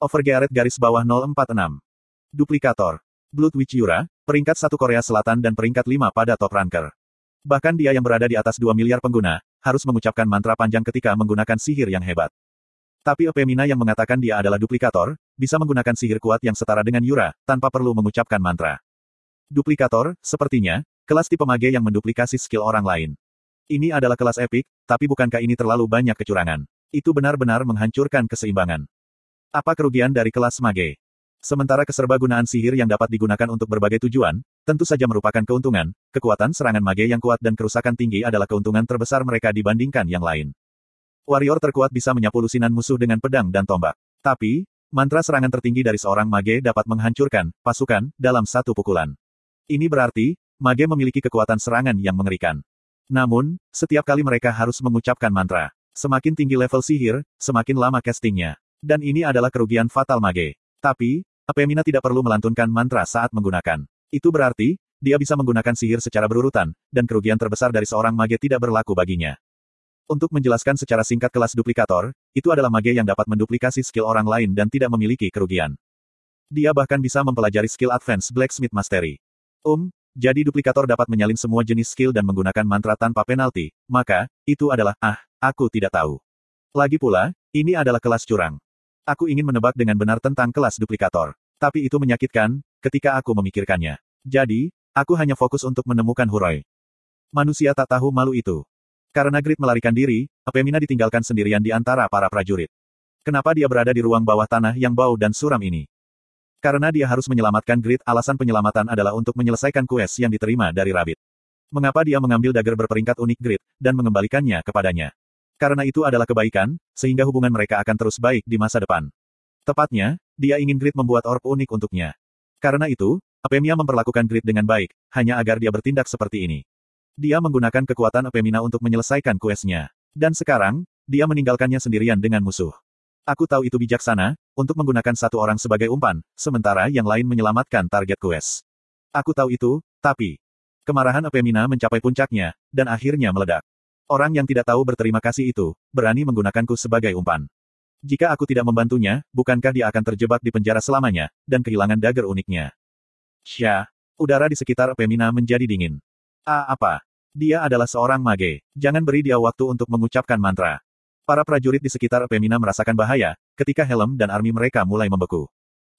Overgearet garis bawah 046. Duplikator. Blood Witch Yura, peringkat 1 Korea Selatan dan peringkat 5 pada top ranker. Bahkan dia yang berada di atas 2 miliar pengguna, harus mengucapkan mantra panjang ketika menggunakan sihir yang hebat. Tapi Epemina yang mengatakan dia adalah duplikator, bisa menggunakan sihir kuat yang setara dengan Yura, tanpa perlu mengucapkan mantra. Duplikator, sepertinya, kelas tipe mage yang menduplikasi skill orang lain. Ini adalah kelas epik, tapi bukankah ini terlalu banyak kecurangan? Itu benar-benar menghancurkan keseimbangan. Apa kerugian dari kelas mage? Sementara keserbagunaan sihir yang dapat digunakan untuk berbagai tujuan, tentu saja merupakan keuntungan, kekuatan serangan mage yang kuat dan kerusakan tinggi adalah keuntungan terbesar mereka dibandingkan yang lain. Warrior terkuat bisa menyapu lusinan musuh dengan pedang dan tombak. Tapi, mantra serangan tertinggi dari seorang mage dapat menghancurkan pasukan dalam satu pukulan. Ini berarti, mage memiliki kekuatan serangan yang mengerikan. Namun, setiap kali mereka harus mengucapkan mantra. Semakin tinggi level sihir, semakin lama castingnya. Dan ini adalah kerugian fatal mage. Tapi, Apemina tidak perlu melantunkan mantra saat menggunakan. Itu berarti, dia bisa menggunakan sihir secara berurutan, dan kerugian terbesar dari seorang mage tidak berlaku baginya. Untuk menjelaskan secara singkat kelas duplikator, itu adalah mage yang dapat menduplikasi skill orang lain dan tidak memiliki kerugian. Dia bahkan bisa mempelajari skill advance Blacksmith Mastery. Um, jadi duplikator dapat menyalin semua jenis skill dan menggunakan mantra tanpa penalti, maka, itu adalah, ah, aku tidak tahu. Lagi pula, ini adalah kelas curang. Aku ingin menebak dengan benar tentang kelas duplikator. Tapi itu menyakitkan, ketika aku memikirkannya. Jadi, aku hanya fokus untuk menemukan Huroi. Manusia tak tahu malu itu. Karena Grid melarikan diri, Apemina ditinggalkan sendirian di antara para prajurit. Kenapa dia berada di ruang bawah tanah yang bau dan suram ini? Karena dia harus menyelamatkan Grid, alasan penyelamatan adalah untuk menyelesaikan kues yang diterima dari Rabbit. Mengapa dia mengambil dagger berperingkat unik Grid, dan mengembalikannya kepadanya? Karena itu adalah kebaikan, sehingga hubungan mereka akan terus baik di masa depan. Tepatnya, dia ingin Grid membuat orb unik untuknya. Karena itu, Apemia memperlakukan Grid dengan baik, hanya agar dia bertindak seperti ini. Dia menggunakan kekuatan Apemina untuk menyelesaikan kuesnya. Dan sekarang, dia meninggalkannya sendirian dengan musuh. Aku tahu itu bijaksana, untuk menggunakan satu orang sebagai umpan, sementara yang lain menyelamatkan target quest. Aku tahu itu, tapi... Kemarahan Epemina mencapai puncaknya, dan akhirnya meledak. Orang yang tidak tahu berterima kasih itu, berani menggunakanku sebagai umpan. Jika aku tidak membantunya, bukankah dia akan terjebak di penjara selamanya, dan kehilangan dagger uniknya? Syah, udara di sekitar Epemina menjadi dingin. Ah apa? Dia adalah seorang mage. Jangan beri dia waktu untuk mengucapkan mantra. Para prajurit di sekitar Epemina merasakan bahaya, ketika helm dan army mereka mulai membeku.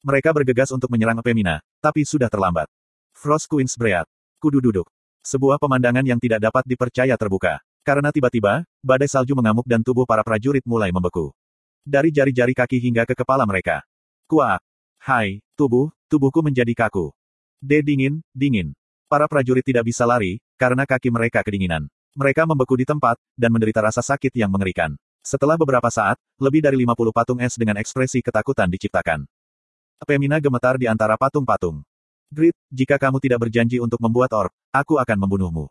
Mereka bergegas untuk menyerang Epemina, tapi sudah terlambat. Frost Queen's Breath. Kudu duduk. Sebuah pemandangan yang tidak dapat dipercaya terbuka. Karena tiba-tiba, badai salju mengamuk dan tubuh para prajurit mulai membeku. Dari jari-jari kaki hingga ke kepala mereka. Kuak. Hai, tubuh, tubuhku menjadi kaku. D dingin, dingin. Para prajurit tidak bisa lari, karena kaki mereka kedinginan. Mereka membeku di tempat, dan menderita rasa sakit yang mengerikan. Setelah beberapa saat, lebih dari 50 patung es dengan ekspresi ketakutan diciptakan. Pemina gemetar di antara patung-patung. Grit, jika kamu tidak berjanji untuk membuat orb, aku akan membunuhmu.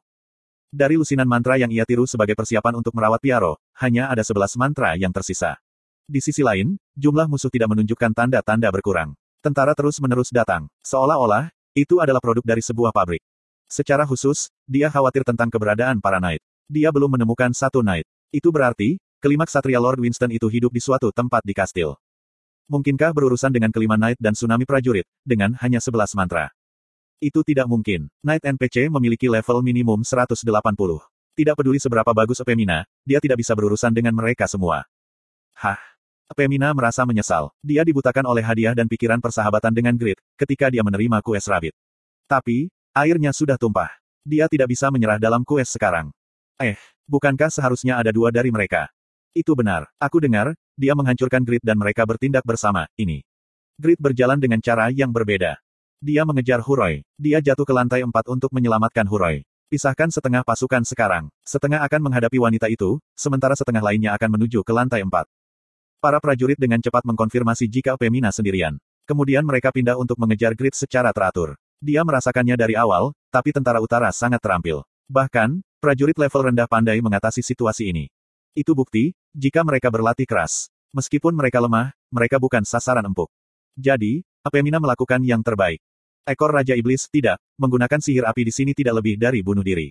Dari lusinan mantra yang ia tiru sebagai persiapan untuk merawat Piaro, hanya ada 11 mantra yang tersisa. Di sisi lain, jumlah musuh tidak menunjukkan tanda-tanda berkurang. Tentara terus-menerus datang, seolah-olah, itu adalah produk dari sebuah pabrik. Secara khusus, dia khawatir tentang keberadaan para Knight. Dia belum menemukan satu Knight. Itu berarti, kelima Satria Lord Winston itu hidup di suatu tempat di kastil. Mungkinkah berurusan dengan kelima Knight dan tsunami prajurit, dengan hanya sebelas mantra? Itu tidak mungkin. Knight NPC memiliki level minimum 180. Tidak peduli seberapa bagus Epemina, dia tidak bisa berurusan dengan mereka semua. Hah? Epemina merasa menyesal. Dia dibutakan oleh hadiah dan pikiran persahabatan dengan Grid, ketika dia menerima kues Rabbit. Tapi, airnya sudah tumpah. Dia tidak bisa menyerah dalam kues sekarang. Eh, bukankah seharusnya ada dua dari mereka? Itu benar. Aku dengar, dia menghancurkan Grid dan mereka bertindak bersama, ini. Grid berjalan dengan cara yang berbeda. Dia mengejar Huroi. Dia jatuh ke lantai empat untuk menyelamatkan Huroi. Pisahkan setengah pasukan sekarang. Setengah akan menghadapi wanita itu, sementara setengah lainnya akan menuju ke lantai empat. Para prajurit dengan cepat mengkonfirmasi jika Pemina sendirian. Kemudian mereka pindah untuk mengejar Grid secara teratur. Dia merasakannya dari awal, tapi tentara utara sangat terampil. Bahkan, prajurit level rendah pandai mengatasi situasi ini. Itu bukti, jika mereka berlatih keras. Meskipun mereka lemah, mereka bukan sasaran empuk. Jadi, Apemina melakukan yang terbaik. Ekor Raja Iblis, tidak, menggunakan sihir api di sini tidak lebih dari bunuh diri.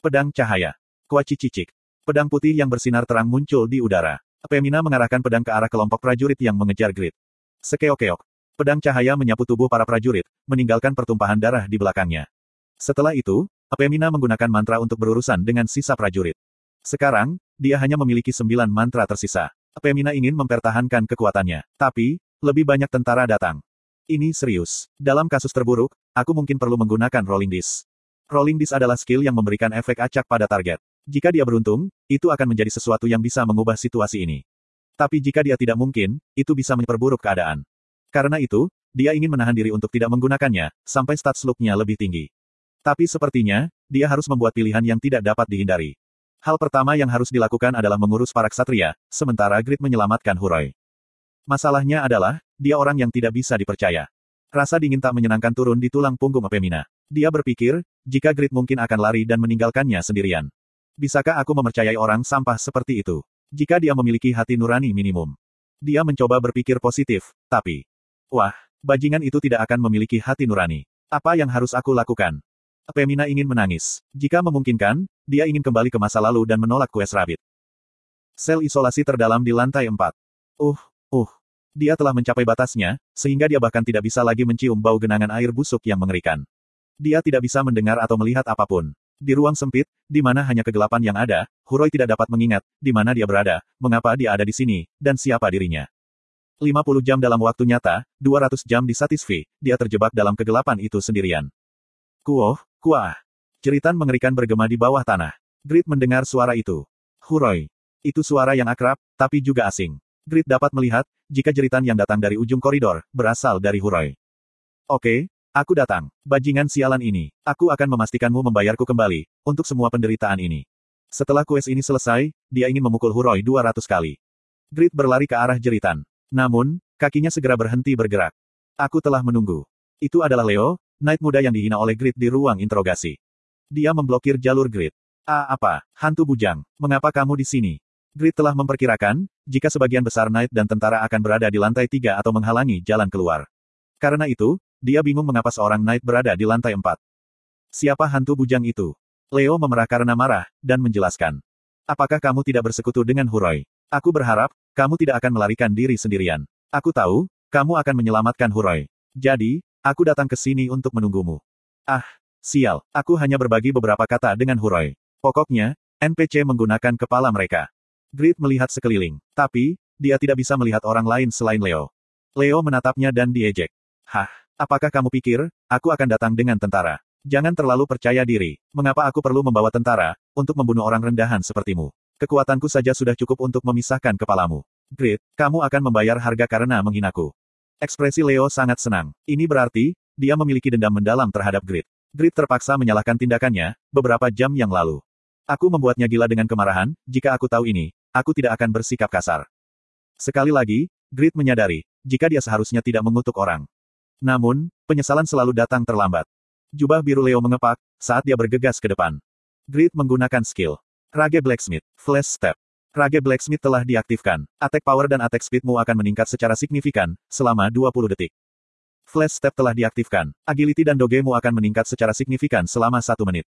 Pedang cahaya. Kuaci cicik. Pedang putih yang bersinar terang muncul di udara. Apemina mengarahkan pedang ke arah kelompok prajurit yang mengejar Grid. Sekeok-keok. Pedang cahaya menyapu tubuh para prajurit, meninggalkan pertumpahan darah di belakangnya. Setelah itu, Apemina menggunakan mantra untuk berurusan dengan sisa prajurit. Sekarang, dia hanya memiliki sembilan mantra tersisa. Apemina ingin mempertahankan kekuatannya. Tapi, lebih banyak tentara datang. Ini serius. Dalam kasus terburuk, aku mungkin perlu menggunakan rolling disc. Rolling disc adalah skill yang memberikan efek acak pada target. Jika dia beruntung, itu akan menjadi sesuatu yang bisa mengubah situasi ini. Tapi jika dia tidak mungkin, itu bisa memperburuk keadaan. Karena itu, dia ingin menahan diri untuk tidak menggunakannya, sampai stats loop-nya lebih tinggi. Tapi sepertinya, dia harus membuat pilihan yang tidak dapat dihindari. Hal pertama yang harus dilakukan adalah mengurus para ksatria, sementara Grid menyelamatkan Huroi. Masalahnya adalah, dia orang yang tidak bisa dipercaya. Rasa dingin tak menyenangkan turun di tulang punggung Apemina. Dia berpikir, jika Grid mungkin akan lari dan meninggalkannya sendirian. Bisakah aku mempercayai orang sampah seperti itu? Jika dia memiliki hati nurani minimum. Dia mencoba berpikir positif, tapi... Wah, bajingan itu tidak akan memiliki hati nurani. Apa yang harus aku lakukan? Pemina ingin menangis. Jika memungkinkan, dia ingin kembali ke masa lalu dan menolak kues rabit. Sel isolasi terdalam di lantai 4. Uh, uh. Dia telah mencapai batasnya, sehingga dia bahkan tidak bisa lagi mencium bau genangan air busuk yang mengerikan. Dia tidak bisa mendengar atau melihat apa pun. Di ruang sempit, di mana hanya kegelapan yang ada, Huroi tidak dapat mengingat, di mana dia berada, mengapa dia ada di sini, dan siapa dirinya. 50 jam dalam waktu nyata, 200 jam di Satisfi, dia terjebak dalam kegelapan itu sendirian. Kuoh, kuah. Jeritan mengerikan bergema di bawah tanah. Grit mendengar suara itu. Huroi. Itu suara yang akrab, tapi juga asing. Grit dapat melihat, jika jeritan yang datang dari ujung koridor, berasal dari Huroi. Oke, Aku datang. Bajingan sialan ini. Aku akan memastikanmu membayarku kembali, untuk semua penderitaan ini. Setelah kues ini selesai, dia ingin memukul Huroi 200 kali. Grit berlari ke arah jeritan. Namun, kakinya segera berhenti bergerak. Aku telah menunggu. Itu adalah Leo, Knight muda yang dihina oleh Grit di ruang interogasi. Dia memblokir jalur Grit. Ah apa, hantu bujang, mengapa kamu di sini? Grit telah memperkirakan, jika sebagian besar Knight dan tentara akan berada di lantai tiga atau menghalangi jalan keluar. Karena itu, dia bingung mengapa seorang knight berada di lantai empat. Siapa hantu bujang itu? Leo memerah karena marah, dan menjelaskan. Apakah kamu tidak bersekutu dengan Huroi? Aku berharap, kamu tidak akan melarikan diri sendirian. Aku tahu, kamu akan menyelamatkan Huroi. Jadi, aku datang ke sini untuk menunggumu. Ah, sial, aku hanya berbagi beberapa kata dengan Huroi. Pokoknya, NPC menggunakan kepala mereka. Grid melihat sekeliling, tapi, dia tidak bisa melihat orang lain selain Leo. Leo menatapnya dan diejek. Hah, Apakah kamu pikir, aku akan datang dengan tentara? Jangan terlalu percaya diri. Mengapa aku perlu membawa tentara, untuk membunuh orang rendahan sepertimu? Kekuatanku saja sudah cukup untuk memisahkan kepalamu. Grit, kamu akan membayar harga karena menghinaku. Ekspresi Leo sangat senang. Ini berarti, dia memiliki dendam mendalam terhadap Grit. Grit terpaksa menyalahkan tindakannya, beberapa jam yang lalu. Aku membuatnya gila dengan kemarahan, jika aku tahu ini, aku tidak akan bersikap kasar. Sekali lagi, Grit menyadari, jika dia seharusnya tidak mengutuk orang. Namun, penyesalan selalu datang terlambat. Jubah biru Leo mengepak, saat dia bergegas ke depan. Grid menggunakan skill. Rage Blacksmith, Flash Step. Rage Blacksmith telah diaktifkan. Attack power dan attack speedmu akan meningkat secara signifikan, selama 20 detik. Flash Step telah diaktifkan. Agility dan dogemu akan meningkat secara signifikan selama satu menit.